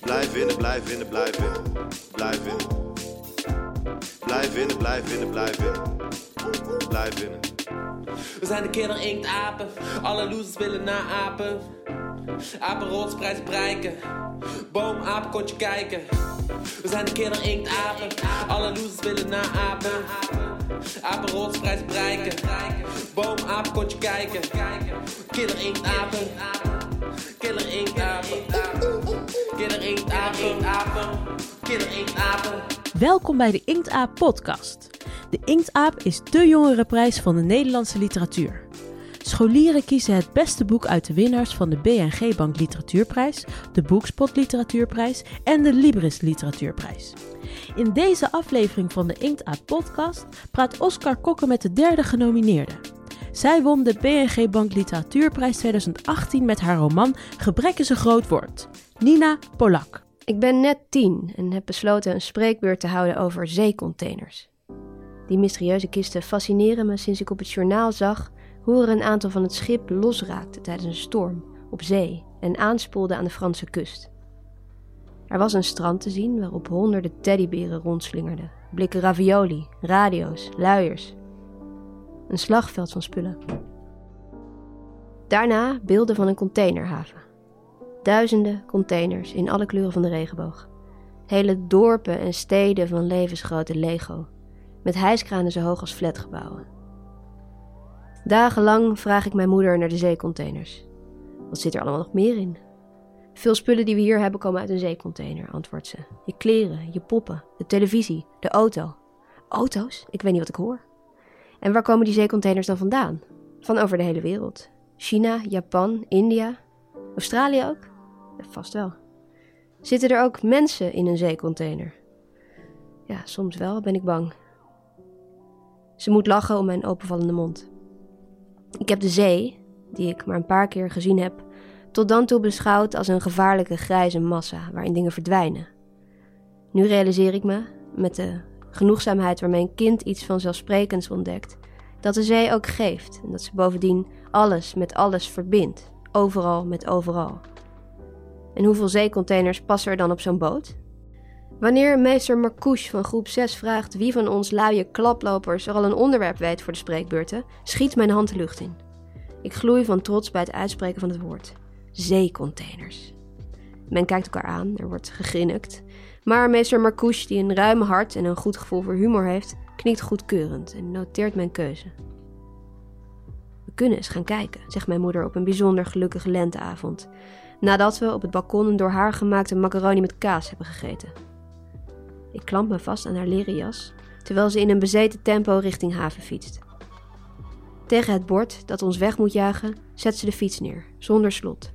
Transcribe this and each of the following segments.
Blijf winnen, blijf winnen, blijf winnen. Blijf winnen. Blijf winnen, blijf winnen, blijf winnen. Blijf winnen. We zijn de killer inktapen, alle losers willen naapen. Apen rotsprijs bereiken, boom apen kontje kijken. We zijn de killer inktapen, alle losers willen naapen. Apen rotsprijs bereiken, boom apen kontje kijken. Killer killer inktapen, killer inktapen, killer inktapen. Welkom bij de Inktaap podcast. De Inktaap is de jongerenprijs van de Nederlandse literatuur. Scholieren kiezen het beste boek uit de winnaars van de BNG Bank Literatuurprijs, de Boekspot Literatuurprijs en de Libris Literatuurprijs. In deze aflevering van de Inktaap podcast praat Oscar Kokke met de derde genomineerde. Zij won de BNG Bank Literatuurprijs 2018 met haar roman Gebrek is een groot woord. Nina Polak. Ik ben net tien en heb besloten een spreekbeurt te houden over zeecontainers. Die mysterieuze kisten fascineren me sinds ik op het journaal zag hoe er een aantal van het schip losraakte tijdens een storm op zee en aanspoelde aan de Franse kust. Er was een strand te zien waarop honderden teddyberen rondslingerden, blikken ravioli, radio's, luiers. Een slagveld van spullen. Daarna beelden van een containerhaven. Duizenden containers in alle kleuren van de regenboog. Hele dorpen en steden van levensgrote Lego, met hijskranen zo hoog als flatgebouwen. Dagenlang vraag ik mijn moeder naar de zeecontainers. Wat zit er allemaal nog meer in? Veel spullen die we hier hebben komen uit een zeecontainer, antwoordt ze. Je kleren, je poppen, de televisie, de auto. Auto's? Ik weet niet wat ik hoor. En waar komen die zeecontainers dan vandaan? Van over de hele wereld. China, Japan, India. Australië ook? Ja, vast wel. Zitten er ook mensen in een zeecontainer? Ja, soms wel, ben ik bang. Ze moet lachen om mijn openvallende mond. Ik heb de zee, die ik maar een paar keer gezien heb, tot dan toe beschouwd als een gevaarlijke grijze massa waarin dingen verdwijnen. Nu realiseer ik me, met de genoegzaamheid waarmee een kind iets vanzelfsprekends ontdekt, dat de zee ook geeft en dat ze bovendien alles met alles verbindt, overal met overal. En hoeveel zeecontainers passen er dan op zo'n boot? Wanneer meester Marcouche van groep 6 vraagt wie van ons luie klaplopers er al een onderwerp weet voor de spreekbeurten, schiet mijn hand de lucht in. Ik gloei van trots bij het uitspreken van het woord. Zeecontainers. Men kijkt elkaar aan, er wordt gegrinnikt. Maar meester Marcouche, die een ruim hart en een goed gevoel voor humor heeft, knikt goedkeurend en noteert mijn keuze. We kunnen eens gaan kijken, zegt mijn moeder op een bijzonder gelukkige lenteavond, nadat we op het balkon een door haar gemaakte macaroni met kaas hebben gegeten. Ik klamp me vast aan haar leren jas, terwijl ze in een bezeten tempo richting haven fietst. Tegen het bord dat ons weg moet jagen, zet ze de fiets neer, zonder slot.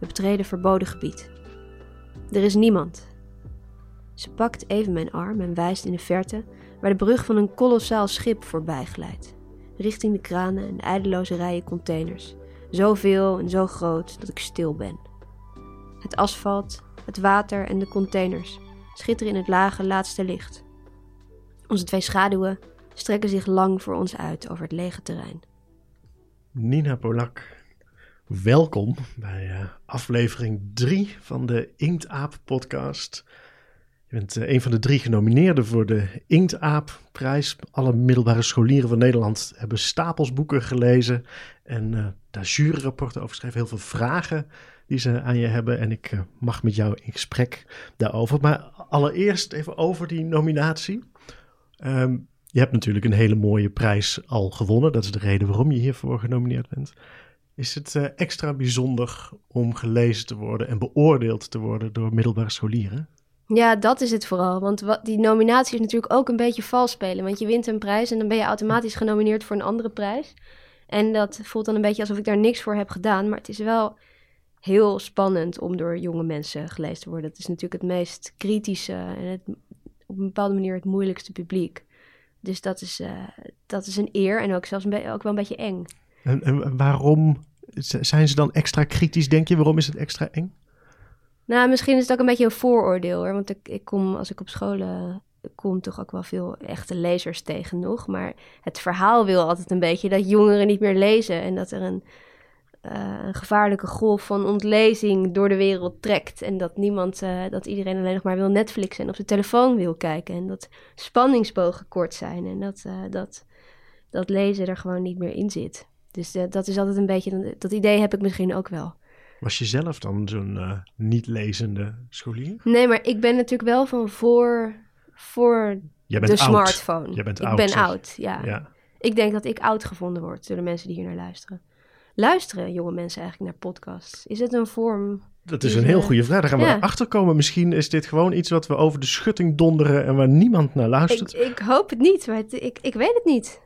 We betreden verboden gebied. Er is niemand. Ze pakt even mijn arm en wijst in de verte waar de brug van een kolossaal schip voorbij glijdt, richting de kranen en eindeloze rijen containers, zoveel en zo groot dat ik stil ben. Het asfalt, het water en de containers schitteren in het lage laatste licht. Onze twee schaduwen strekken zich lang voor ons uit over het lege terrein. Nina Polak, welkom bij uh, aflevering 3 van de Inktaap-podcast. Je bent uh, een van de drie genomineerden voor de Inktaap-prijs. Alle middelbare scholieren van Nederland hebben stapels boeken gelezen en uh, daar juryrapporten over geschreven. Heel veel vragen die ze aan je hebben en ik mag met jou in gesprek daarover. Maar allereerst even over die nominatie. Um, je hebt natuurlijk een hele mooie prijs al gewonnen. Dat is de reden waarom je hiervoor genomineerd bent. Is het extra bijzonder om gelezen te worden en beoordeeld te worden door middelbare scholieren? Ja, dat is het vooral. Want die nominatie is natuurlijk ook een beetje vals spelen. Want je wint een prijs en dan ben je automatisch genomineerd voor een andere prijs. En dat voelt dan een beetje alsof ik daar niks voor heb gedaan. Maar het is wel heel spannend om door jonge mensen gelezen te worden. Dat is natuurlijk het meest kritische en het, op een bepaalde manier het moeilijkste publiek. Dus dat is, uh, dat is een eer en ook zelfs ook wel een beetje eng. En, en, waarom zijn ze dan extra kritisch, denk je? Waarom is het extra eng? Nou, misschien is het ook een beetje een vooroordeel hoor. Want ik, ik kom, als ik op scholen kom, toch ook wel veel echte lezers tegen nog. Maar het verhaal wil altijd een beetje dat jongeren niet meer lezen. En dat er een, eh, een gevaarlijke golf van ontlezing door de wereld trekt. En dat niemand, eh, dat iedereen alleen nog maar wil Netflixen en op de telefoon wil kijken. En dat spanningsbogen kort zijn en dat, eh, dat, dat lezen er gewoon niet meer in zit. Dus eh, dat is altijd een beetje, dat idee heb ik misschien ook wel. Was je zelf dan zo'n eh, niet-lezende scholier? Nee, maar ik ben natuurlijk wel van voor, voor de oud. smartphone. Jij bent ik oud, ben zeg oud, ja. Ja. Ik denk dat ik oud gevonden word door de mensen die hier naar luisteren. Luisteren jonge mensen eigenlijk naar podcasts? Is het een vorm? Dat is een heel goede vraag. Daar gaan we ja. achter komen. Misschien is dit gewoon iets wat we over de schutting donderen en waar niemand naar Ik, luistert. ik hoop het niet, maar het- ik, ik weet het niet.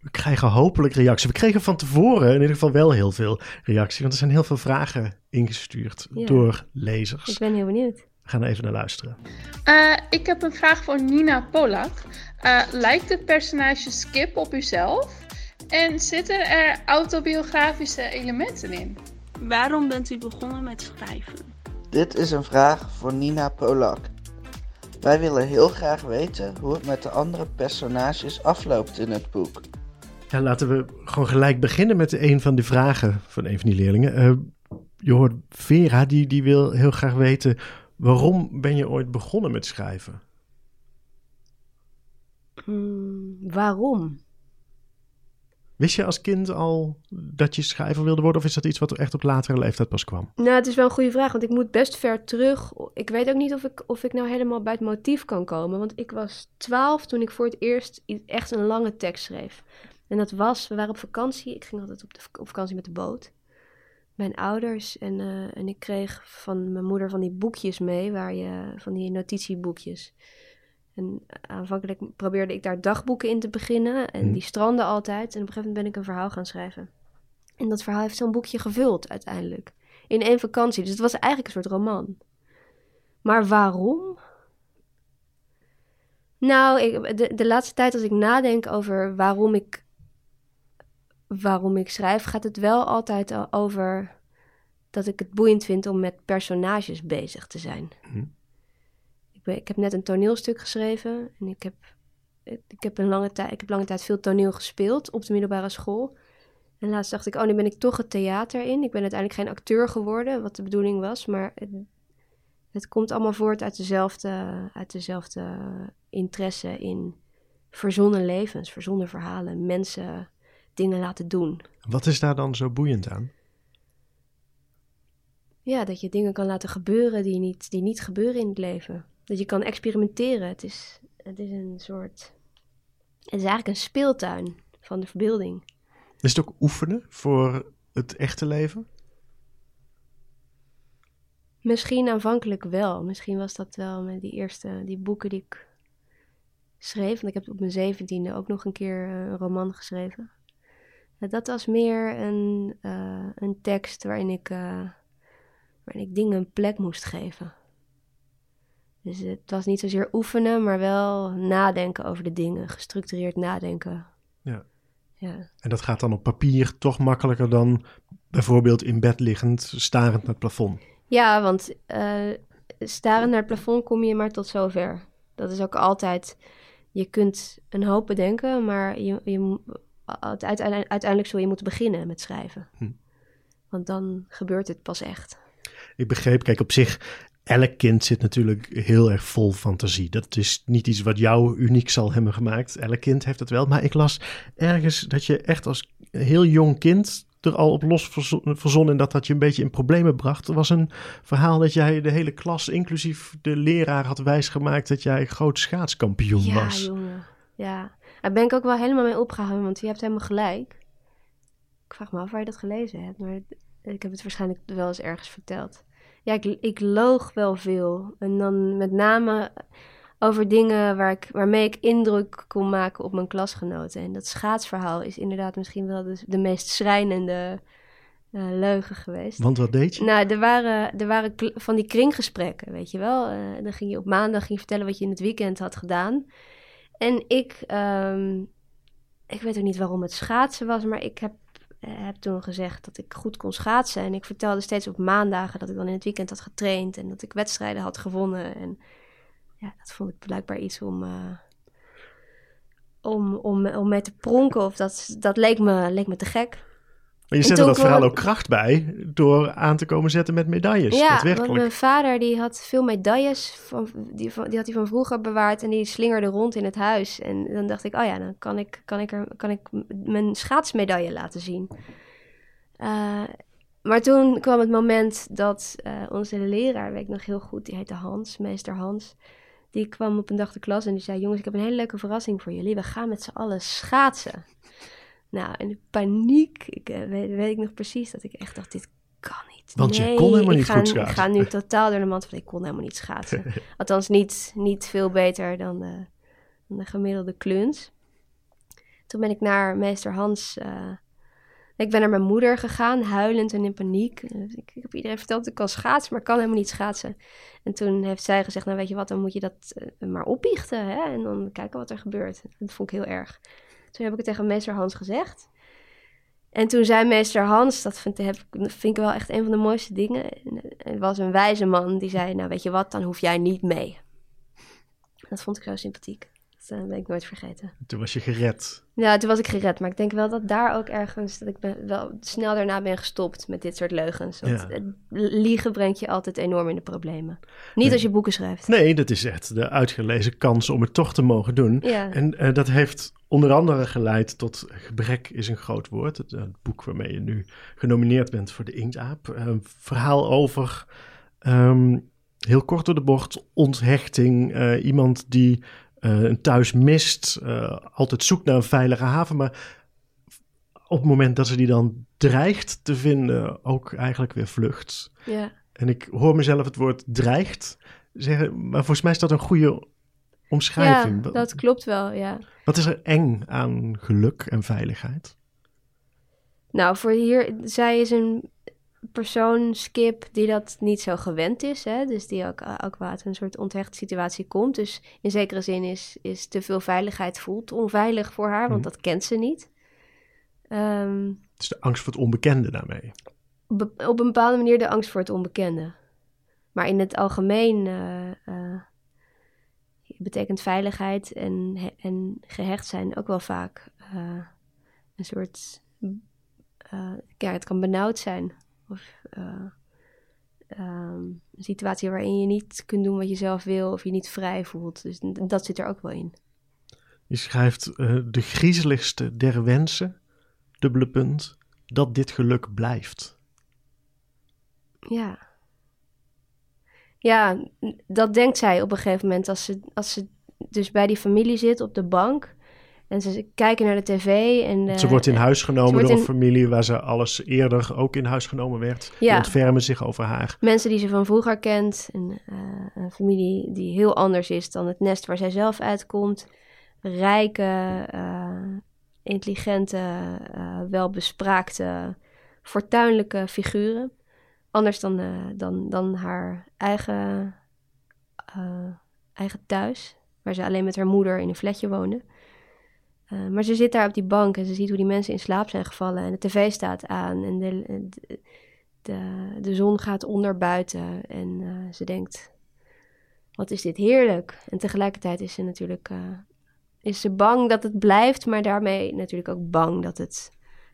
We krijgen hopelijk reactie. We kregen van tevoren in ieder geval wel heel veel reactie, want er zijn heel veel vragen ingestuurd Ja. door lezers. Ik ben heel benieuwd. We gaan er even naar luisteren. Eh, ik heb een vraag voor Nina Polak. Eh, lijkt het personage Skip op uzelf? En zitten er autobiografische elementen in? Waarom bent u begonnen met schrijven? Dit is een vraag voor Nina Polak. Wij willen heel graag weten hoe het met de andere personages afloopt in het boek. Ja, laten we gewoon gelijk beginnen met een van de vragen van een van die leerlingen. Eh, je hoort Vera, die, die wil heel graag weten... waarom ben je ooit begonnen met schrijven? Hmm, waarom? Wist je als kind al dat je schrijver wilde worden... of is dat iets wat echt op latere leeftijd pas kwam? Nou, het is wel een goede vraag, want ik moet best ver terug. Ik weet ook niet of ik, of ik nou helemaal bij het motief kan komen. Want ik was twaalf toen ik voor het eerst echt een lange tekst schreef. En dat was, we waren op vakantie. Ik ging altijd op, de, op vakantie met de boot. Mijn ouders. En, eh, en ik kreeg van mijn moeder van die boekjes mee, waar je, van die notitieboekjes. En aanvankelijk probeerde ik daar dagboeken in te beginnen. En Hm. die stranden altijd. En op een gegeven moment ben ik een verhaal gaan schrijven. En dat verhaal heeft zo'n boekje gevuld uiteindelijk. In één vakantie. Dus het was eigenlijk een soort roman. Maar waarom? Nou, ik, de, de laatste tijd als ik nadenk over waarom ik, waarom ik schrijf, gaat het wel altijd al over dat ik het boeiend vind om met personages bezig te zijn. Hm. Ik, heb net een toneelstuk geschreven en ik heb, ik, heb een lange tijd, ik heb lange tijd veel toneel gespeeld op de middelbare school. En laatst dacht ik, oh, nu ben ik toch het theater in. Ik ben uiteindelijk geen acteur geworden, wat de bedoeling was. Maar het, het komt allemaal voort uit dezelfde, uit dezelfde interesse in verzonnen levens, verzonnen verhalen. Mensen dingen laten doen. Wat is daar dan zo boeiend aan? Ja, dat je dingen kan laten gebeuren die niet, die niet gebeuren in het leven. Dat je kan experimenteren. Het is, het is een soort... Het is eigenlijk een speeltuin van de verbeelding. Is het ook oefenen voor het echte leven? Misschien aanvankelijk wel. Misschien was dat wel met die eerste die boeken die ik schreef. Want ik heb op mijn zeventiende ook nog een keer eh, een roman geschreven. Eh, Dat was meer een, eh, een tekst waarin ik, waarin ik dingen een plek moest geven. Dus het was niet zozeer oefenen, maar wel nadenken over de dingen. Gestructureerd nadenken. Ja. Ja. En dat gaat dan op papier toch makkelijker dan bijvoorbeeld in bed liggend, starend naar het plafond. Ja, want eh starend naar het plafond kom je maar tot zover. Dat is ook altijd. Je kunt een hoop bedenken, maar je, je, uiteindelijk, uiteindelijk zul je moeten beginnen met schrijven. Hm. Want dan gebeurt het pas echt. Ik begreep, kijk, op zich, elk kind zit natuurlijk heel erg vol fantasie. Dat is niet iets wat jou uniek zal hebben gemaakt. Elk kind heeft het wel. Maar ik las ergens dat je echt als heel jong kind er al op los verzo- verzonnen en dat dat je een beetje in problemen bracht. Er was een verhaal dat jij de hele klas, inclusief de leraar, had wijsgemaakt dat jij groot schaatskampioen ja, was. jongen. Ja. Daar ben ik ook wel helemaal mee opgehouden, want je hebt helemaal gelijk. Ik vraag me af waar je dat gelezen hebt, maar ik heb het waarschijnlijk wel eens ergens verteld. Ja, ik, ik loog wel veel. En dan met name over dingen waar ik, waarmee ik indruk kon maken op mijn klasgenoten. En dat schaatsverhaal is inderdaad misschien wel de, de meest schrijnende eh, leugen geweest. Want wat deed je? Nou, er waren, er waren van die kringgesprekken, weet je wel. Eh, dan ging je op maandag ging je vertellen wat je in het weekend had gedaan. En ik, ehm, ik weet ook niet waarom het schaatsen was, maar ik heb, heb toen gezegd dat ik goed kon schaatsen. En ik vertelde steeds op maandagen dat ik dan in het weekend had getraind en dat ik wedstrijden had gewonnen. En ja, dat vond ik blijkbaar iets om, eh, om, om, om mee te pronken. Of dat, dat leek, me, leek me te gek. Maar je zette toen dat verhaal ook kracht bij door aan te komen zetten met medailles. ja, want mijn vader die had veel medailles, van, die, van, die had hij van vroeger bewaard en die slingerde rond in het huis. En dan dacht ik, oh ja, dan kan ik, kan ik, er, kan ik mijn schaatsmedaille laten zien. Eh, maar toen kwam het moment dat eh, onze leraar, weet ik nog heel goed, die heette Hans, meester Hans. Die kwam op een dag de klas en die zei, jongens, ik heb een hele leuke verrassing voor jullie. We gaan met z'n allen schaatsen. Nou, in de paniek, ik, eh, weet, weet ik nog precies dat ik echt dacht, dit kan niet. Want je Nee, kon helemaal ik niet ga, goed Ik schaatsen. ga nu totaal door de mand van, ik kon helemaal niet schaatsen. Althans, niet, niet veel beter dan de, dan de gemiddelde kluns. Toen ben ik naar meester Hans... eh, ik ben naar mijn moeder gegaan, huilend en in paniek. Eh, Ik, ik heb iedereen verteld dat ik kan schaatsen, maar ik kan helemaal niet schaatsen. En toen heeft zij gezegd, nou weet je wat, dan moet je dat eh, maar opbiechten. Hè? En dan kijken wat er gebeurt. Dat vond ik heel erg. Toen heb ik het tegen meester Hans gezegd. En toen zei meester Hans, dat vind, vind ik wel echt een van de mooiste dingen. Het was een wijze man die zei, nou weet je wat, dan hoef jij niet mee. Dat vond ik zo sympathiek. Dat eh, ben ik nooit vergeten. Toen was je gered. Ja, toen was ik gered. Maar ik denk wel dat daar ook ergens... dat ik ben, wel snel daarna ben gestopt met dit soort leugens. Want Ja. liegen brengt je altijd enorm in de problemen. Niet Nee. als je boeken schrijft. Nee, dat is echt de uitgelezen kans om het toch te mogen doen. Ja. En eh, dat heeft onder andere geleid tot Gebrek is een groot woord. Het, eh, boek waarmee je nu genomineerd bent voor de Inktaap. Een verhaal over, ehm, heel kort door de bocht, onthechting. Iemand die een thuis mist, eh, altijd zoekt naar een veilige haven. Maar op het moment dat ze die dan dreigt te vinden, ook eigenlijk weer vlucht. Ja. En ik hoor mezelf het woord dreigt zeggen, maar volgens mij is dat een goede omschrijving. ja, dat klopt wel, ja. Wat is er eng aan geluk en veiligheid? Nou, voor hier, zij is een persoon, Skip, die dat niet zo gewend is. Hè? Dus die ook, ook wel uit een soort onthecht situatie komt. Dus in zekere zin is, is te veel veiligheid voelt onveilig voor haar, want Mhm. dat kent ze niet. Ehm, Het is de angst voor het onbekende daarmee. be- op een bepaalde manier de angst voor het onbekende. Maar in het algemeen eh, eh, betekent veiligheid en, en gehecht zijn ook wel vaak eh, een soort. eh, ja, het kan benauwd zijn. Of eh, ehm, een situatie waarin je niet kunt doen wat je zelf wil of je niet vrij voelt. Dus dat zit er ook wel in. Je schrijft eh, de griezeligste der wensen, dubbele punt, dat dit geluk blijft. Ja. Ja, dat denkt zij op een gegeven moment als ze, als ze dus bij die familie zit op de bank. En ze kijken naar de tv. En, ze eh, wordt in huis genomen door een familie waar ze alles eerder ook in huis genomen werd. Die Ja. ontfermen zich over haar. Mensen die ze van vroeger kent. Een, eh, een familie die heel anders is dan het nest waar zij zelf uitkomt. Rijke, eh, intelligente, welbespraakte, fortuinlijke figuren. Anders dan, dan, dan haar eigen, eigen thuis, waar ze alleen met haar moeder in een flatje woonde. Eh, maar ze zit daar op die bank en ze ziet hoe die mensen in slaap zijn gevallen. En de tv staat aan en de, de, de, de zon gaat onder buiten. En eh, ze denkt, wat is dit heerlijk. En tegelijkertijd is ze natuurlijk eh, is ze bang dat het blijft, maar daarmee natuurlijk ook bang dat het,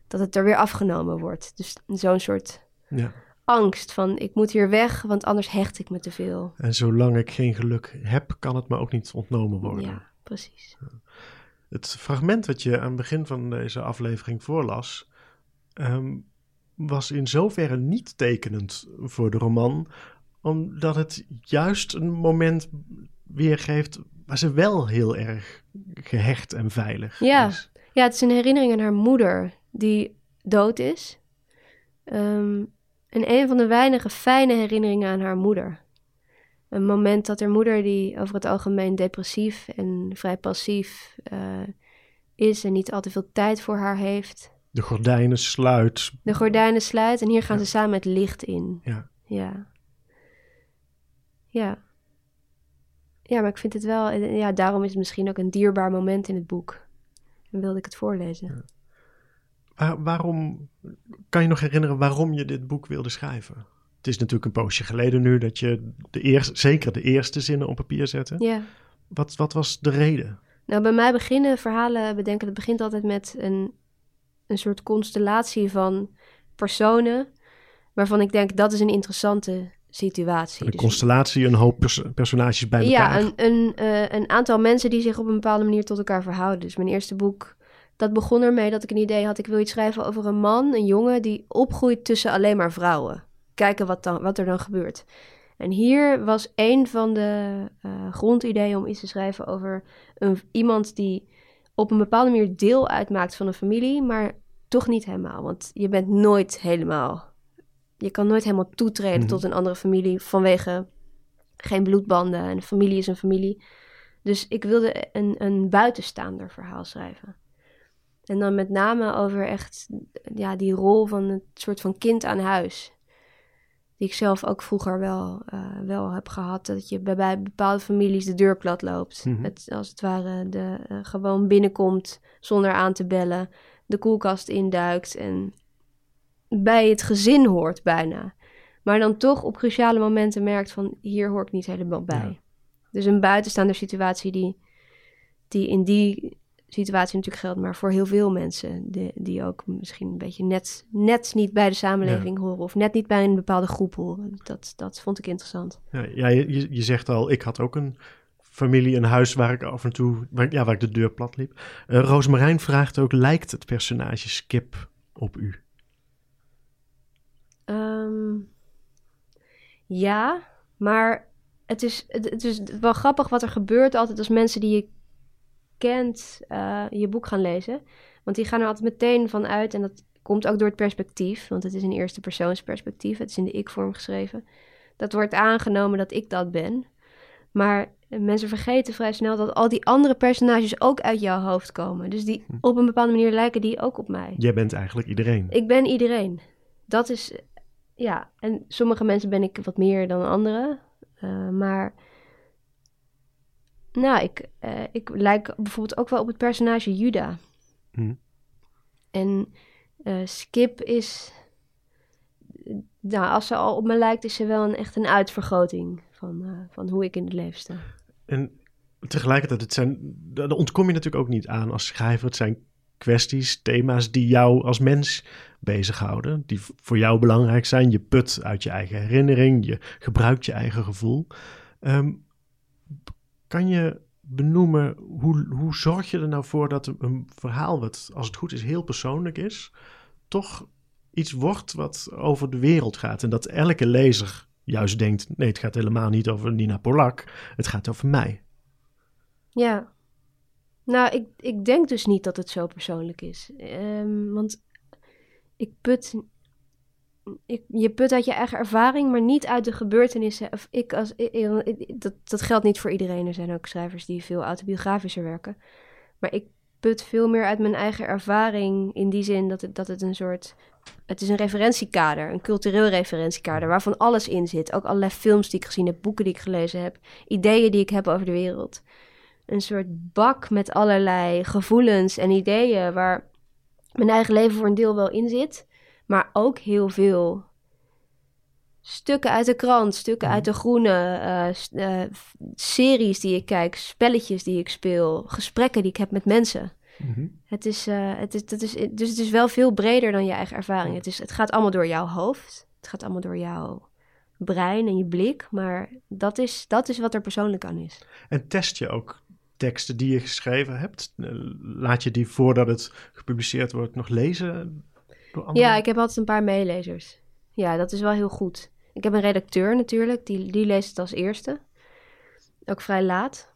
dat het er weer afgenomen wordt. Dus zo'n soort Ja. angst van ik moet hier weg, want anders hecht ik me te veel. En zolang ik geen geluk heb, kan het me ook niet ontnomen worden. Ja, precies. Het fragment dat je aan het begin van deze aflevering voorlas, ehm, was in zoverre niet tekenend voor de roman, omdat het juist een moment weergeeft waar ze wel heel erg gehecht en veilig Ja. is. Ja, het is een herinnering aan haar moeder die dood is. Ehm, en een van de weinige fijne herinneringen aan haar moeder. Een moment dat haar moeder, die over het algemeen depressief en vrij passief eh, is en niet al te veel tijd voor haar heeft, De gordijnen sluit. de gordijnen sluit en hier gaan ze samen het licht in. Ja. Ja. Ja. Ja, maar ik vind het wel, ja, daarom is het misschien ook een dierbaar moment in het boek. En wilde ik het voorlezen. Waar- waarom, kan je nog herinneren waarom je dit boek wilde schrijven? Het is natuurlijk een poosje geleden nu dat je de eerste, zeker de eerste zinnen op papier zette. Ja. Wat, wat was de reden? Nou, bij mij beginnen verhalen bedenken, het begint altijd met een, een soort constellatie van personen waarvan ik denk dat is een interessante situatie. Een Dus- constellatie, een hoop pers- personages bij elkaar. ja, een, een, eh, een aantal mensen die zich op een bepaalde manier tot elkaar verhouden. Dus mijn eerste boek, dat begon ermee dat ik een idee had. Ik wil iets schrijven over een man, een jongen, die opgroeit tussen alleen maar vrouwen. Kijken wat, dan, wat er dan gebeurt. En hier was een van de eh, grondideeën om iets te schrijven over een, iemand die op een bepaalde manier deel uitmaakt van een familie, maar toch niet helemaal. Want je bent nooit helemaal. Je kan nooit helemaal toetreden Mhm. tot een andere familie vanwege geen bloedbanden en familie is een familie. Dus ik wilde een, een buitenstaander verhaal schrijven. En dan met name over echt ja, die rol van het soort van kind aan huis. Die ik zelf ook vroeger wel, eh, wel heb gehad. Dat je bij, bij bepaalde families de deur plat loopt. Het, als het ware de, eh, gewoon binnenkomt zonder aan te bellen. De koelkast induikt en bij het gezin hoort bijna. Maar dan toch op cruciale momenten merkt van hier hoor ik niet helemaal bij. Ja. Dus een buitenstaander situatie die, die in die situatie natuurlijk geldt, maar voor heel veel mensen die, die ook misschien een beetje net, net niet bij de samenleving horen of net niet bij een bepaalde groep horen. Dat, dat vond ik interessant. Ja, ja, je, je zegt al, ik had ook een familie, een huis waar ik af en toe, waar, ja, waar ik de deur plat liep. Eh Roosmarijn vraagt ook, lijkt het personage Skip op u? Ehm, ja, maar het is, het, het is wel grappig wat er gebeurt altijd als mensen die je kent eh, je boek gaan lezen. Want die gaan er altijd meteen van uit en dat komt ook door het perspectief, want het is een eerste persoonsperspectief. Het is in de ik-vorm geschreven. Dat wordt aangenomen dat ik dat ben. Maar mensen vergeten vrij snel dat al die andere personages ook uit jouw hoofd komen. Dus die op een bepaalde manier lijken die ook op mij. Jij bent eigenlijk iedereen. Ik ben iedereen. Dat is, ja. En sommige mensen ben ik wat meer dan anderen. Eh, maar, nou, ik, eh, ik lijk bijvoorbeeld ook wel op het personage Juda. Hm. En eh, Skip is, nou, als ze al op me lijkt, is ze wel een, echt een uitvergroting van, eh, van hoe ik in het leven sta. En tegelijkertijd, het zijn, daar ontkom je natuurlijk ook niet aan als schrijver. Het zijn kwesties, thema's die jou als mens bezighouden. Die voor jou belangrijk zijn. Je put uit je eigen herinnering. Je gebruikt je eigen gevoel. Ehm, kan je benoemen, hoe, hoe zorg je er nou voor dat een- verhaal wat, als het goed is, heel persoonlijk is, toch iets wordt wat over de wereld gaat. En dat elke lezer juist denkt, nee, het gaat helemaal niet over Nina Polak. Het gaat over mij. Ja. Nou, ik, ik denk dus niet dat het zo persoonlijk is. Ehm, want ik put. Ik, je put uit je eigen ervaring, maar niet uit de gebeurtenissen. Of ik als, dat, dat geldt niet voor iedereen. Er zijn ook schrijvers die veel autobiografischer werken. Maar ik put veel meer uit mijn eigen ervaring. In die zin dat het, dat het een soort. Het is een referentiekader, een cultureel referentiekader, waarvan alles in zit. Ook allerlei films die ik gezien heb, boeken die ik gelezen heb, ideeën die ik heb over de wereld een soort bak met allerlei gevoelens en ideeën waar mijn eigen leven voor een deel wel in zit, maar ook heel veel stukken uit de krant, stukken uit de groene, eh, eh, series die ik kijk, spelletjes die ik speel, gesprekken die ik heb met mensen. Het is, eh, het is, dat is, dus het is wel veel breder dan je eigen ervaring. Het, is, het gaat allemaal door jouw hoofd. Het gaat allemaal door jouw brein en je blik. Maar dat is, dat is wat er persoonlijk aan is. En test je ook teksten die je geschreven hebt? Laat je die voordat het gepubliceerd wordt nog lezen door? Ja, ik heb altijd een paar meelezers. Ja, dat is wel heel goed. Ik heb een redacteur natuurlijk, die, die leest het als eerste. Ook vrij laat.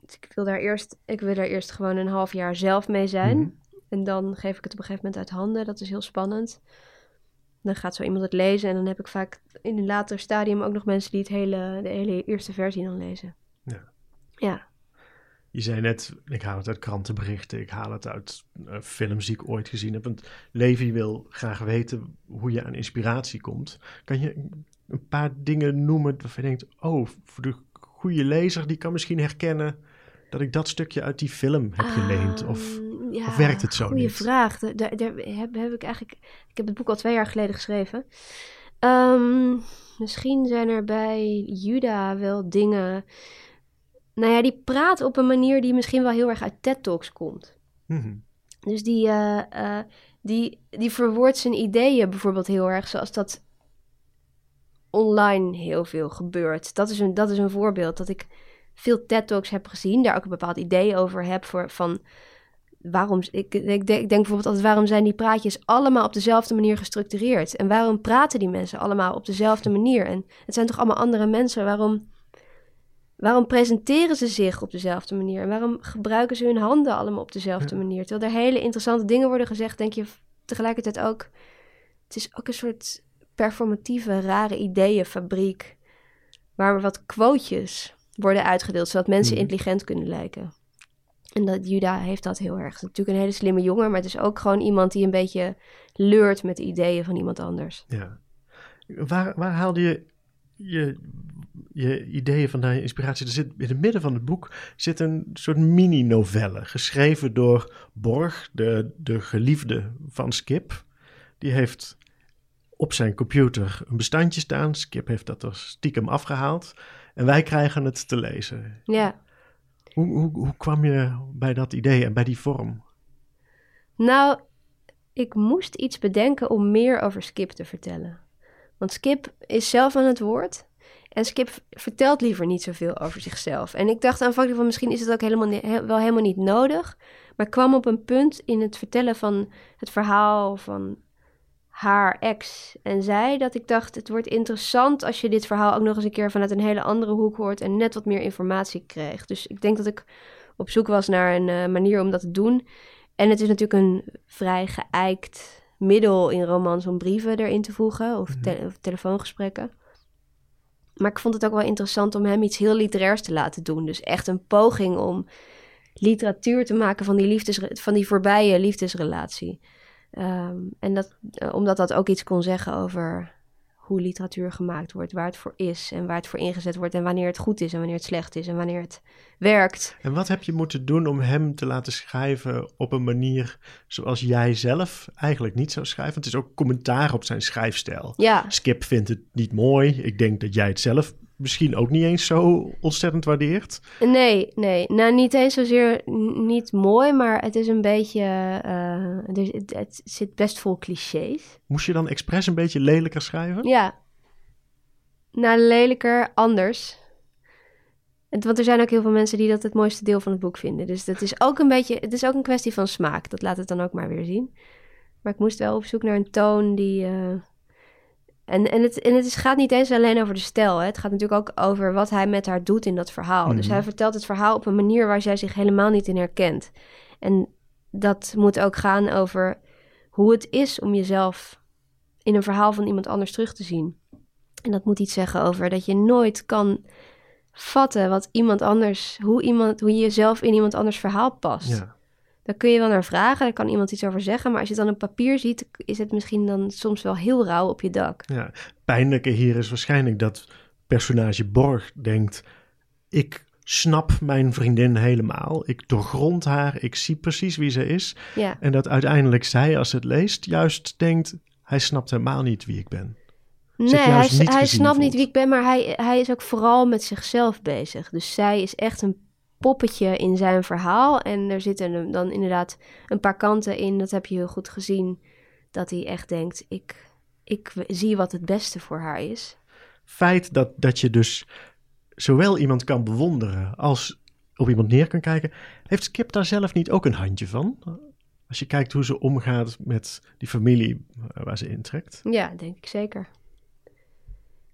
Dus ik wil, daar eerst, ik wil daar eerst gewoon een half jaar zelf mee zijn. Mhm. En dan geef ik het op een gegeven moment uit handen. Dat is heel spannend. Dan gaat zo iemand het lezen. En dan heb ik vaak in een later stadium ook nog mensen die het hele, de hele eerste versie dan lezen. Ja. Ja. Je zei net, ik haal het uit krantenberichten, ik haal het uit eh, films die ik ooit gezien heb. Want Levi wil graag weten hoe je aan inspiratie komt. Kan je een paar dingen noemen waarvan je denkt, oh, voor de goede lezer, die kan misschien herkennen dat ik dat stukje uit die film heb geleend? Of, Ehm, ja, of werkt het zo goeie niet? vraag. Daar, daar, heb ik eigenlijk... Ik heb het boek al twee jaar geleden geschreven. Ehm, misschien zijn er bij Juda wel dingen... Nou ja, die praat op een manier die misschien wel heel erg uit TED Talks komt. Mhm. Dus die, eh, die, die verwoordt zijn ideeën bijvoorbeeld heel erg, zoals dat online heel veel gebeurt. Dat is een, dat is een voorbeeld dat ik veel TED-talks heb gezien, daar ook een bepaald idee over heb voor, van waarom, ik, ik, denk, ik denk bijvoorbeeld altijd, waarom zijn die praatjes allemaal op dezelfde manier gestructureerd? En waarom praten die mensen allemaal op dezelfde manier? En het zijn toch allemaal andere mensen, waarom, waarom presenteren ze zich op dezelfde manier? En waarom gebruiken ze hun handen allemaal op dezelfde manier? Terwijl er hele interessante dingen worden gezegd, denk je tegelijkertijd ook, het is ook een soort performatieve, rare ideeënfabriek, waar wat quotejes worden uitgedeeld, zodat mensen Mhm. intelligent kunnen lijken. En dat Juda heeft dat heel erg. Het is natuurlijk een hele slimme jongen, maar het is ook gewoon iemand die een beetje leurt met de ideeën van iemand anders. Ja. Waar, waar haalde je, je je ideeën vandaan, je inspiratie? Er zit in het midden van het boek zit een soort mini-novelle, geschreven door Borg, de, de geliefde van Skip. Die heeft op zijn computer een bestandje staan. Skip heeft dat er stiekem afgehaald. En wij krijgen het te lezen. Ja. Hoe, hoe, hoe kwam je bij dat idee en bij die vorm? Nou, ik moest iets bedenken om meer over Skip te vertellen. Want Skip is zelf aan het woord. En Skip vertelt liever niet zoveel over zichzelf. En ik dacht aanvankelijk van misschien is het ook helemaal he- wel helemaal niet nodig. Maar kwam op een punt in het vertellen van het verhaal van haar ex en zij... dat ik dacht, het wordt interessant als je dit verhaal ook nog eens een keer... vanuit een hele andere hoek hoort en net wat meer informatie kreeg. Dus ik denk dat ik op zoek was naar een eh, manier om dat te doen... En het is natuurlijk een vrij geëikt middel in romans om brieven erin te voegen of, te- of telefoongesprekken. Maar ik vond het ook wel interessant om hem iets heel literairs te laten doen. Dus echt een poging om literatuur te maken van die, liefdes, van die voorbije liefdesrelatie. Ehm, en dat, eh, omdat dat ook iets kon zeggen over hoe literatuur gemaakt wordt, waar het voor is en waar het voor ingezet wordt en wanneer het goed is en wanneer het slecht is en wanneer het werkt. En wat heb je moeten doen om hem te laten schrijven op een manier zoals jij zelf eigenlijk niet zou schrijven? Het is ook commentaar op zijn schrijfstijl. Ja, Skip vindt het niet mooi. Ik denk dat jij het zelf misschien ook niet eens zo ontzettend waardeert. Nee, nee. Nou, niet eens zozeer niet mooi, maar het is een beetje. eh, er, het, het zit best vol clichés. Moest je dan expres een beetje lelijker schrijven? Ja. Nou, lelijker, anders. Het- Want er zijn ook heel veel mensen die dat het mooiste deel van het boek vinden. Dus dat is ook een beetje. Het is ook een kwestie van smaak. Dat laat het dan ook maar weer zien. Maar ik moest wel op zoek naar een toon die. eh, En, en, het, en het is, gaat niet eens alleen over de stijl. Hè. Het gaat natuurlijk ook over wat hij met haar doet in dat verhaal. Dus Mhm. hij vertelt het verhaal op een manier waar zij zich helemaal niet in herkent. En dat moet ook gaan over hoe het is om jezelf in een verhaal van iemand anders terug te zien. En dat moet iets zeggen over dat je nooit kan vatten wat iemand anders, hoe, iemand, hoe je jezelf in iemand anders verhaal past. Ja. Daar kun je wel naar vragen, daar kan iemand iets over zeggen. Maar als je het dan op papier ziet, is het misschien dan soms wel heel rauw op je dak. Ja, pijnlijke hier is waarschijnlijk dat personage Borg denkt: ik snap mijn vriendin helemaal, ik doorgrond haar, ik zie precies wie ze is. Ja, En dat uiteindelijk zij, als het leest, juist denkt: hij snapt helemaal niet wie ik ben. nee, hij, hij snapt niet wie ik ben, maar hij, hij is ook vooral met zichzelf bezig. Dus zij is echt een poppetje in zijn verhaal. En er zitten hem dan inderdaad een paar kanten in, dat heb je heel goed gezien, dat hij echt denkt, ik, ik zie wat het beste voor haar is. Feit dat, dat je dus zowel iemand kan bewonderen als op iemand neer kan kijken, heeft Skip daar zelf niet ook een handje van? Als je kijkt hoe ze omgaat met die familie eh, waar ze intrekt. Ja, denk ik zeker.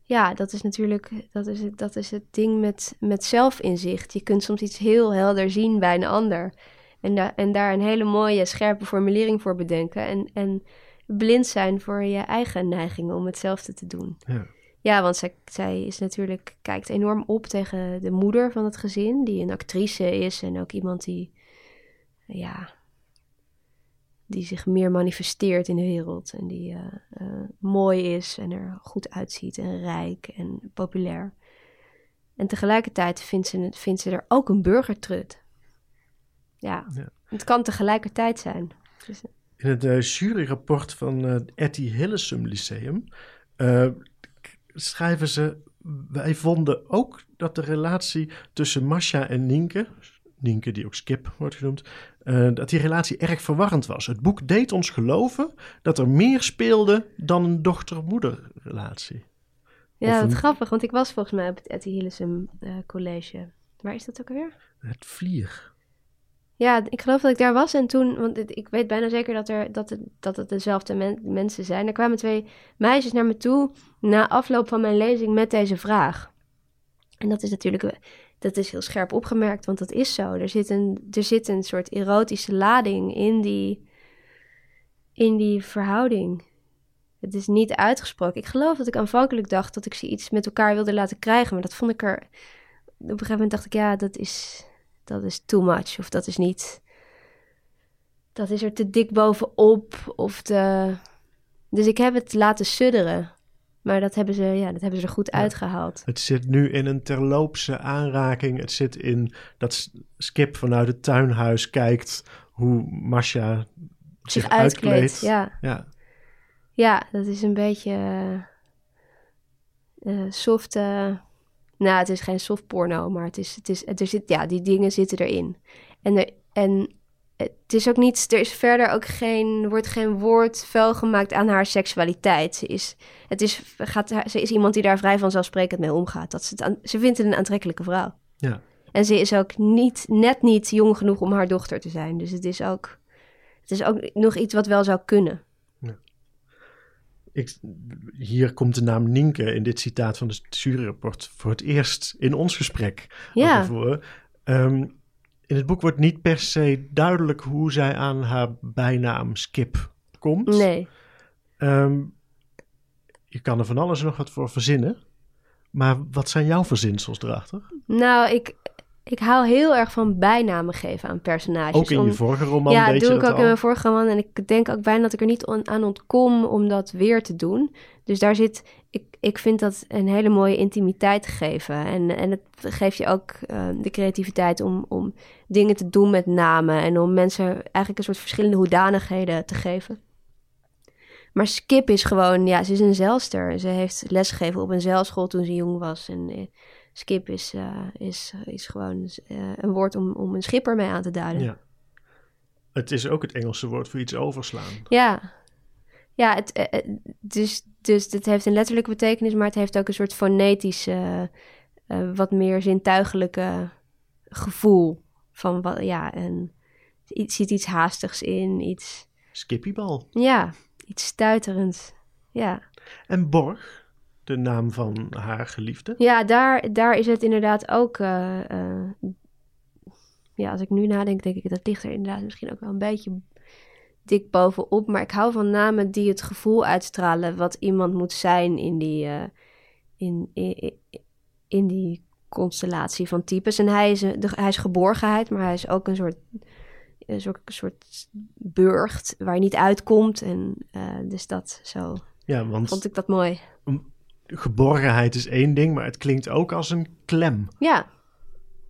Ja, dat is natuurlijk dat is het, dat is het ding met, met zelfinzicht. Je kunt soms iets heel helder zien bij een ander. En, da en daar een hele mooie, scherpe formulering voor bedenken. En, en blind zijn voor je eigen neigingen om hetzelfde te doen. Ja. Ja, want zij, zij is natuurlijk, kijkt enorm op tegen de moeder van het gezin, die een actrice is en ook iemand die, ja, die zich meer manifesteert in de wereld en die eh, eh, mooi is en er goed uitziet en rijk en populair. En tegelijkertijd vindt ze, vindt ze er ook een burgertrut. Ja, Ja. het kan tegelijkertijd zijn. Dus, In het eh, juryrapport van het Etty Hillesum Lyceum eh, schrijven ze... Wij vonden ook dat de relatie tussen Masha en Nienke, Nienke, die ook Skip wordt genoemd, eh, dat die relatie erg verwarrend was. Het boek deed ons geloven dat er meer speelde dan een dochter-moeder relatie. Ja, wat een- grappig, want ik was volgens mij op het Etty Hillesum eh, college. Waar is dat ook alweer? Het vlier. Ja, ik geloof dat ik daar was en toen, want het- ik weet bijna zeker dat, er, dat, het, dat het dezelfde men- mensen zijn. Er kwamen twee meisjes naar me toe na afloop van mijn lezing met deze vraag. En dat is natuurlijk, dat is heel scherp opgemerkt, want dat is zo. Er zit een, er zit een soort erotische lading in die, in die verhouding. Het is niet uitgesproken. Ik geloof dat ik aanvankelijk dacht dat ik ze iets met elkaar wilde laten krijgen, maar dat vond ik er. Op een gegeven moment dacht ik, ja, dat is, dat is too much. Of dat is niet. Dat is er te dik bovenop. Of te. Dus ik heb het laten sudderen. Maar dat hebben ze, ja, dat hebben ze er goed Ja. uitgehaald. Het zit nu in een terloopse aanraking. Het zit in dat Skip vanuit het tuinhuis kijkt hoe Masha zich, Zich uitkleedt. Ja. ja. ja, dat is een beetje. eh, eh, soft. nou, het is geen soft porno, maar het is, het is, er zit, ja, die dingen zitten erin. En, er, en het is ook niet, er is verder ook geen, wordt geen woord vuil gemaakt aan haar seksualiteit. Ze is, het is, gaat, ze is iemand die daar vrij vanzelfsprekend mee omgaat. Dat ze, ze vindt het een aantrekkelijke vrouw. Ja. En ze is ook niet, net niet jong genoeg om haar dochter te zijn. Dus het is ook, het is ook nog iets wat wel zou kunnen. Ik, hier komt de naam Nienke in dit citaat van het juryrapport voor het eerst in ons gesprek Ja. voren. In het boek wordt niet per se duidelijk hoe zij aan haar bijnaam Skip komt. Nee. Ehm, je kan er van alles nog wat voor verzinnen. Maar wat zijn jouw verzinsels erachter? Nou, ik, ik hou heel erg van bijnamen geven aan personages. Ook in je vorige roman Ja, deed doe je ik dat ook al. in mijn vorige roman. En ik denk ook bijna dat ik er niet on- aan ontkom om dat weer te doen. Dus daar zit, ik, ik vind dat een hele mooie intimiteit geven. En, en het geeft je ook eh, de creativiteit om, om dingen te doen met namen. En om mensen eigenlijk een soort verschillende hoedanigheden te geven. Maar Skip is gewoon, ja, ze is een zeilster. Ze heeft lesgegeven op een zeilschool toen ze jong was. En eh, Skip is, eh, is, is gewoon eh, een woord om, om een schipper mee aan te duiden. Ja. Het is ook het Engelse woord voor iets overslaan. Ja, ja het, eh, eh, dus, dus het heeft een letterlijke betekenis, maar het heeft ook een soort fonetische, eh, wat meer zintuigelijke gevoel. Van wat, ja, en iets, zit iets haastigs in, iets, Skippybal. ja, iets stuiterends. Ja, En Borg, de naam van haar geliefde. ja daar, daar is het inderdaad ook, ja, als ik nu nadenk, denk ik dat ligt er inderdaad misschien ook wel een beetje dik bovenop. Maar ik hou van namen die het gevoel uitstralen wat iemand moet zijn in die, eh, in, in, in die constellatie van types. En hij is, de, hij is geborgenheid, maar hij is ook een soort, een soort, een soort burcht waar je niet uitkomt. En eh, dus dat zo Ja, want vond ik dat mooi. geborgenheid is één ding, maar het klinkt ook als een klem. Ja,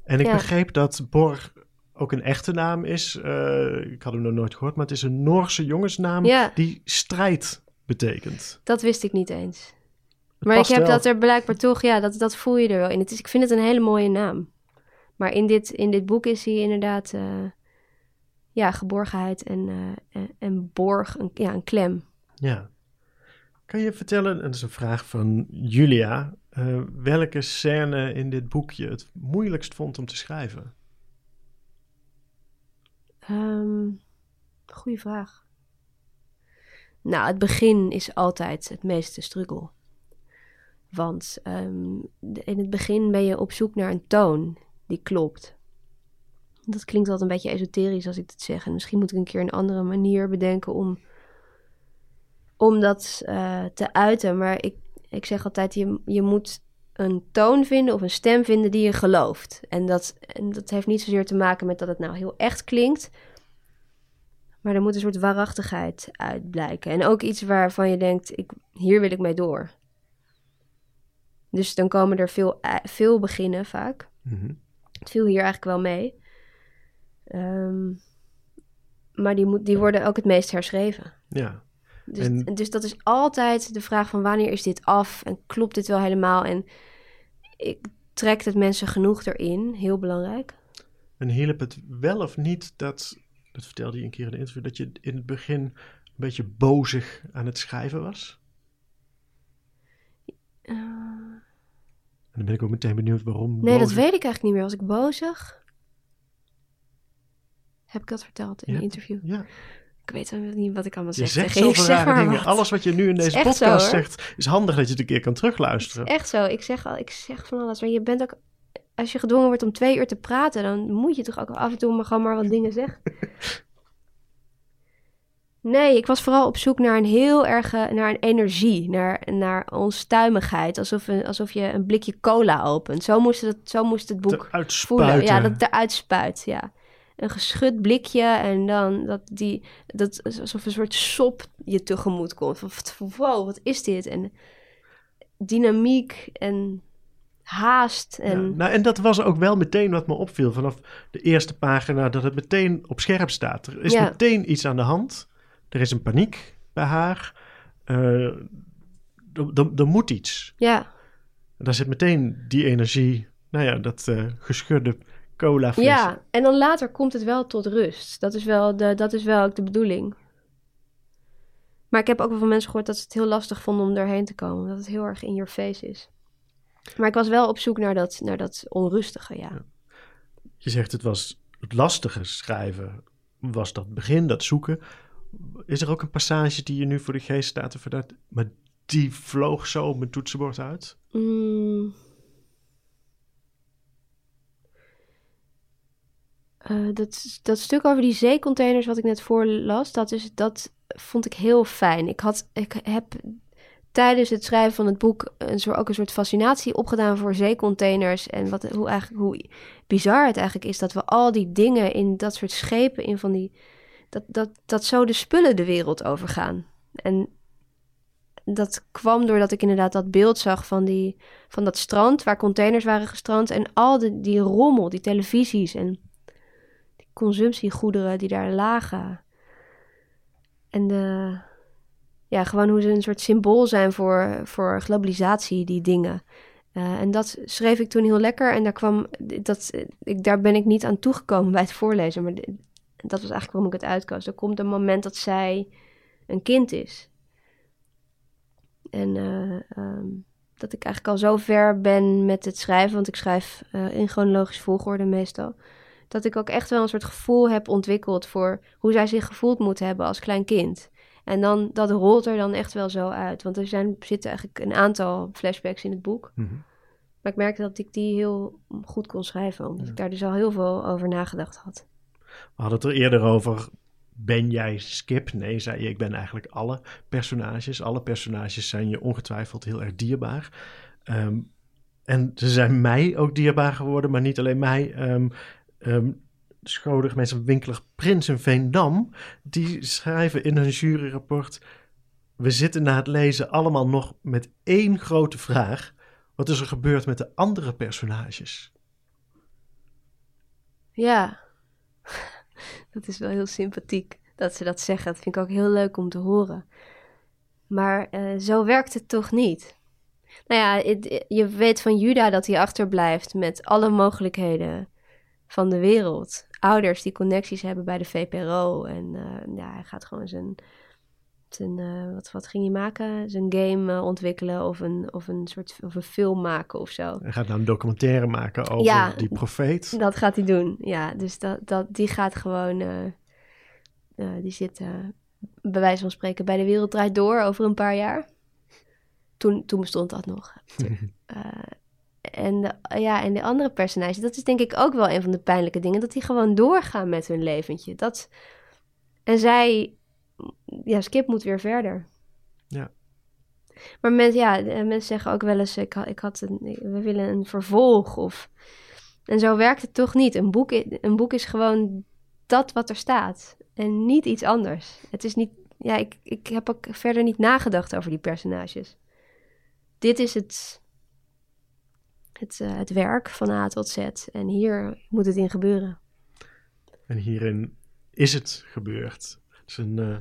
En ik Ja. begreep dat Borg ook een echte naam is. Eh, ik had hem nog nooit gehoord, maar het is een Noorse jongensnaam Ja. die strijd betekent. dat wist ik niet eens. Het Maar ik heb wel. dat er blijkbaar toch, ja, dat, dat voel je er wel in. Het is, ik vind het een hele mooie naam. Maar in dit, in dit boek is hij inderdaad, eh, ja, geborgenheid en, eh, en, en borg, een, ja, een klem. Ja. Kan je vertellen, en dat is een vraag van Julia, welke scène in dit boek je het moeilijkst vond om te schrijven? Ehm goeie vraag. Nou, het begin is altijd het meeste struggle. Want ehm, in het begin ben je op zoek naar een toon die klopt. Dat klinkt altijd een beetje esoterisch als ik dit zeg. En misschien moet ik een keer een andere manier bedenken om, om dat eh, te uiten. Maar ik, ik zeg altijd, je, je moet een toon vinden of een stem vinden die je gelooft. En dat, en dat heeft niet zozeer te maken met dat het nou heel echt klinkt. Maar er moet een soort waarachtigheid uit blijken. En ook iets waarvan je denkt, ik, hier wil ik mee door. Dus dan komen er veel, eh, veel beginnen vaak. Mhm. Het viel hier eigenlijk wel mee. Ehm, maar die, moet, die worden ook het meest herschreven. Ja. Dus, En- dus dat is altijd de vraag van wanneer is dit af en klopt dit wel helemaal? En ik trek het mensen genoeg erin, heel belangrijk. En hielp het wel of niet dat, dat vertelde je een keer in een interview, dat je in het begin een beetje bozig aan het schrijven was? Eh, En dan ben ik ook meteen benieuwd waarom. nee, dat weet ik eigenlijk niet meer. Was ik bozig? Heb ik dat verteld in Ja. een interview? Ja, Ik weet wel niet wat ik allemaal je zeg. zegt je. zoveel Ik zeg maar dingen. Alles wat je nu in deze zo, podcast zegt, is handig dat je het een keer kan terugluisteren. Echt zo. Ik zeg, al, ik zeg van alles. Maar je bent ook... Als je gedwongen wordt om twee uur te praten, dan moet je toch ook af en toe maar gewoon maar wat dingen zeggen. Nee, ik was vooral op zoek naar een heel erge, naar een energie, naar, naar onstuimigheid. Alsof, een, alsof je een blikje cola opent. Zo moest het, zo moest het boek voelen. Ja, dat het eruit spuit, ja. Een geschud blikje en dan dat die, dat alsof een soort sop je tegemoet komt. Van, wow, wat is dit? En dynamiek en haast en... Ja, nou, en dat was ook wel meteen wat me opviel vanaf de eerste pagina, dat het meteen op scherp staat. Er is Ja. meteen iets aan de hand. Er is een paniek bij haar. Eh, er, moet iets. Ja, En daar zit meteen die energie, nou ja, dat eh, geschudde cola fles. ja, en dan later komt het wel tot rust. Dat is wel, de, dat is wel ook de bedoeling. Maar ik heb ook wel van mensen gehoord dat ze het heel lastig vonden om erheen te komen. Dat het heel erg in your face is. Maar ik was wel op zoek naar dat, naar dat onrustige, ja. Je zegt het was het lastige schrijven, was dat begin, dat zoeken. Is er ook een passage die je nu voor de geest staat? Of dat, maar die vloog zo op mijn toetsenbord uit? Mm. Eh, dat, dat stuk over die zeecontainers wat ik net voorlas, dat, is, dat vond ik heel fijn. Ik, had, ik heb tijdens het schrijven van het boek een soort, ook een soort fascinatie opgedaan voor zeecontainers. En wat, hoe, eigenlijk, hoe bizar het eigenlijk is dat we al die dingen in dat soort schepen, in van die, dat, dat, dat zo de spullen de wereld overgaan. En dat kwam doordat ik inderdaad dat beeld zag van, die, van dat strand waar containers waren gestrand. En al die rommel, die televisies en consumptiegoederen die daar lagen. En de, ja, gewoon hoe ze een soort symbool zijn voor, voor globalisatie, die dingen. Eh, en dat schreef ik toen heel lekker. En daar, kwam, dat, ik, daar ben ik niet aan toegekomen bij het voorlezen. Maar dat was eigenlijk waarom ik het uitkoos. Er komt een moment dat zij een kind is. En eh, ehm, dat ik eigenlijk al zo ver ben met het schrijven, want ik schrijf eh, in chronologische volgorde meestal. Dat ik ook echt wel een soort gevoel heb ontwikkeld voor hoe zij zich gevoeld moet hebben als klein kind. En dan, dat rolt er dan echt wel zo uit. Want er zijn, zitten eigenlijk een aantal flashbacks in het boek. Mhm. Maar ik merkte dat ik die heel goed kon schrijven, omdat ik daar dus al heel veel over nagedacht had. We hadden het er eerder over. Ben jij Skip? Nee, zei je. Ik ben eigenlijk alle personages. Alle personages zijn je ongetwijfeld heel erg dierbaar. Ehm, en ze zijn mij ook dierbaar geworden, maar niet alleen mij. Ehm Schodig mensen Winkelig Prins en Veendam, die schrijven in hun juryrapport... We zitten na het lezen allemaal nog met één grote vraag. Wat is er gebeurd met de andere personages? Ja, dat is wel heel sympathiek dat ze dat zeggen. Dat vind ik ook heel leuk om te horen. Maar eh, zo werkt het toch niet. Nou ja, je weet van Juda dat hij achterblijft met alle mogelijkheden van de wereld. Ouders die connecties hebben bij de VPRO. En eh, ja, hij gaat gewoon zijn. zijn eh, wat, wat ging hij maken? Zijn game eh, ontwikkelen of een, of een soort of een film maken of zo. Hij gaat nou een documentaire maken over Ja. die profeet. Dat gaat hij doen, ja. Dus dat, dat, die gaat gewoon... die zit bij wijze van spreken bij de wereld draait door over een paar jaar. Toen, toen bestond dat nog. en, de, ja, en de andere personages, dat is denk ik ook wel een van de pijnlijke dingen. Dat die gewoon doorgaan met hun leventje. Dat, en zij... Ja, Skip moet weer verder. Ja. Maar mensen, ja, eh, mensen zeggen ook wel eens... Ik ik had een, we willen een vervolg of... En zo werkt het toch niet. Een boek, een boek is gewoon dat wat er staat. En niet iets anders. Het is niet... Ja, ik, ik heb ook verder niet nagedacht over die personages. Dit is het... Het, eh, het werk van A tot Z. En hier moet het in gebeuren. En hierin is het gebeurd. Het is een eh,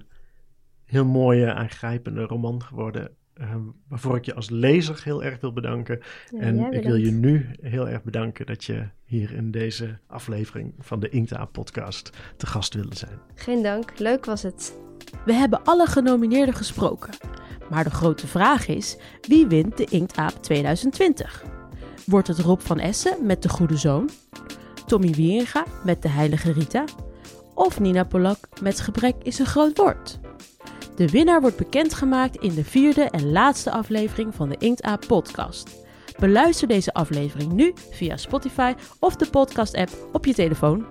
heel mooie, aangrijpende roman geworden. eh, waarvoor ik je als lezer heel erg wil bedanken. Ja, en ik wil je nu heel erg bedanken dat je hier in deze aflevering van de Inkta podcast te gast wilde zijn. Geen dank, leuk was het. We hebben alle genomineerden gesproken. Maar de grote vraag is: wie wint de Inktaap 2020? Wordt het Rob van Essen met De Goede Zoon? Tommy Wieringa met De Heilige Rita? Of Nina Polak met Gebrek is een groot woord? De winnaar wordt bekendgemaakt in de vierde en laatste aflevering van de Inktaap podcast. Beluister deze aflevering nu via Spotify of de podcast-app op je telefoon.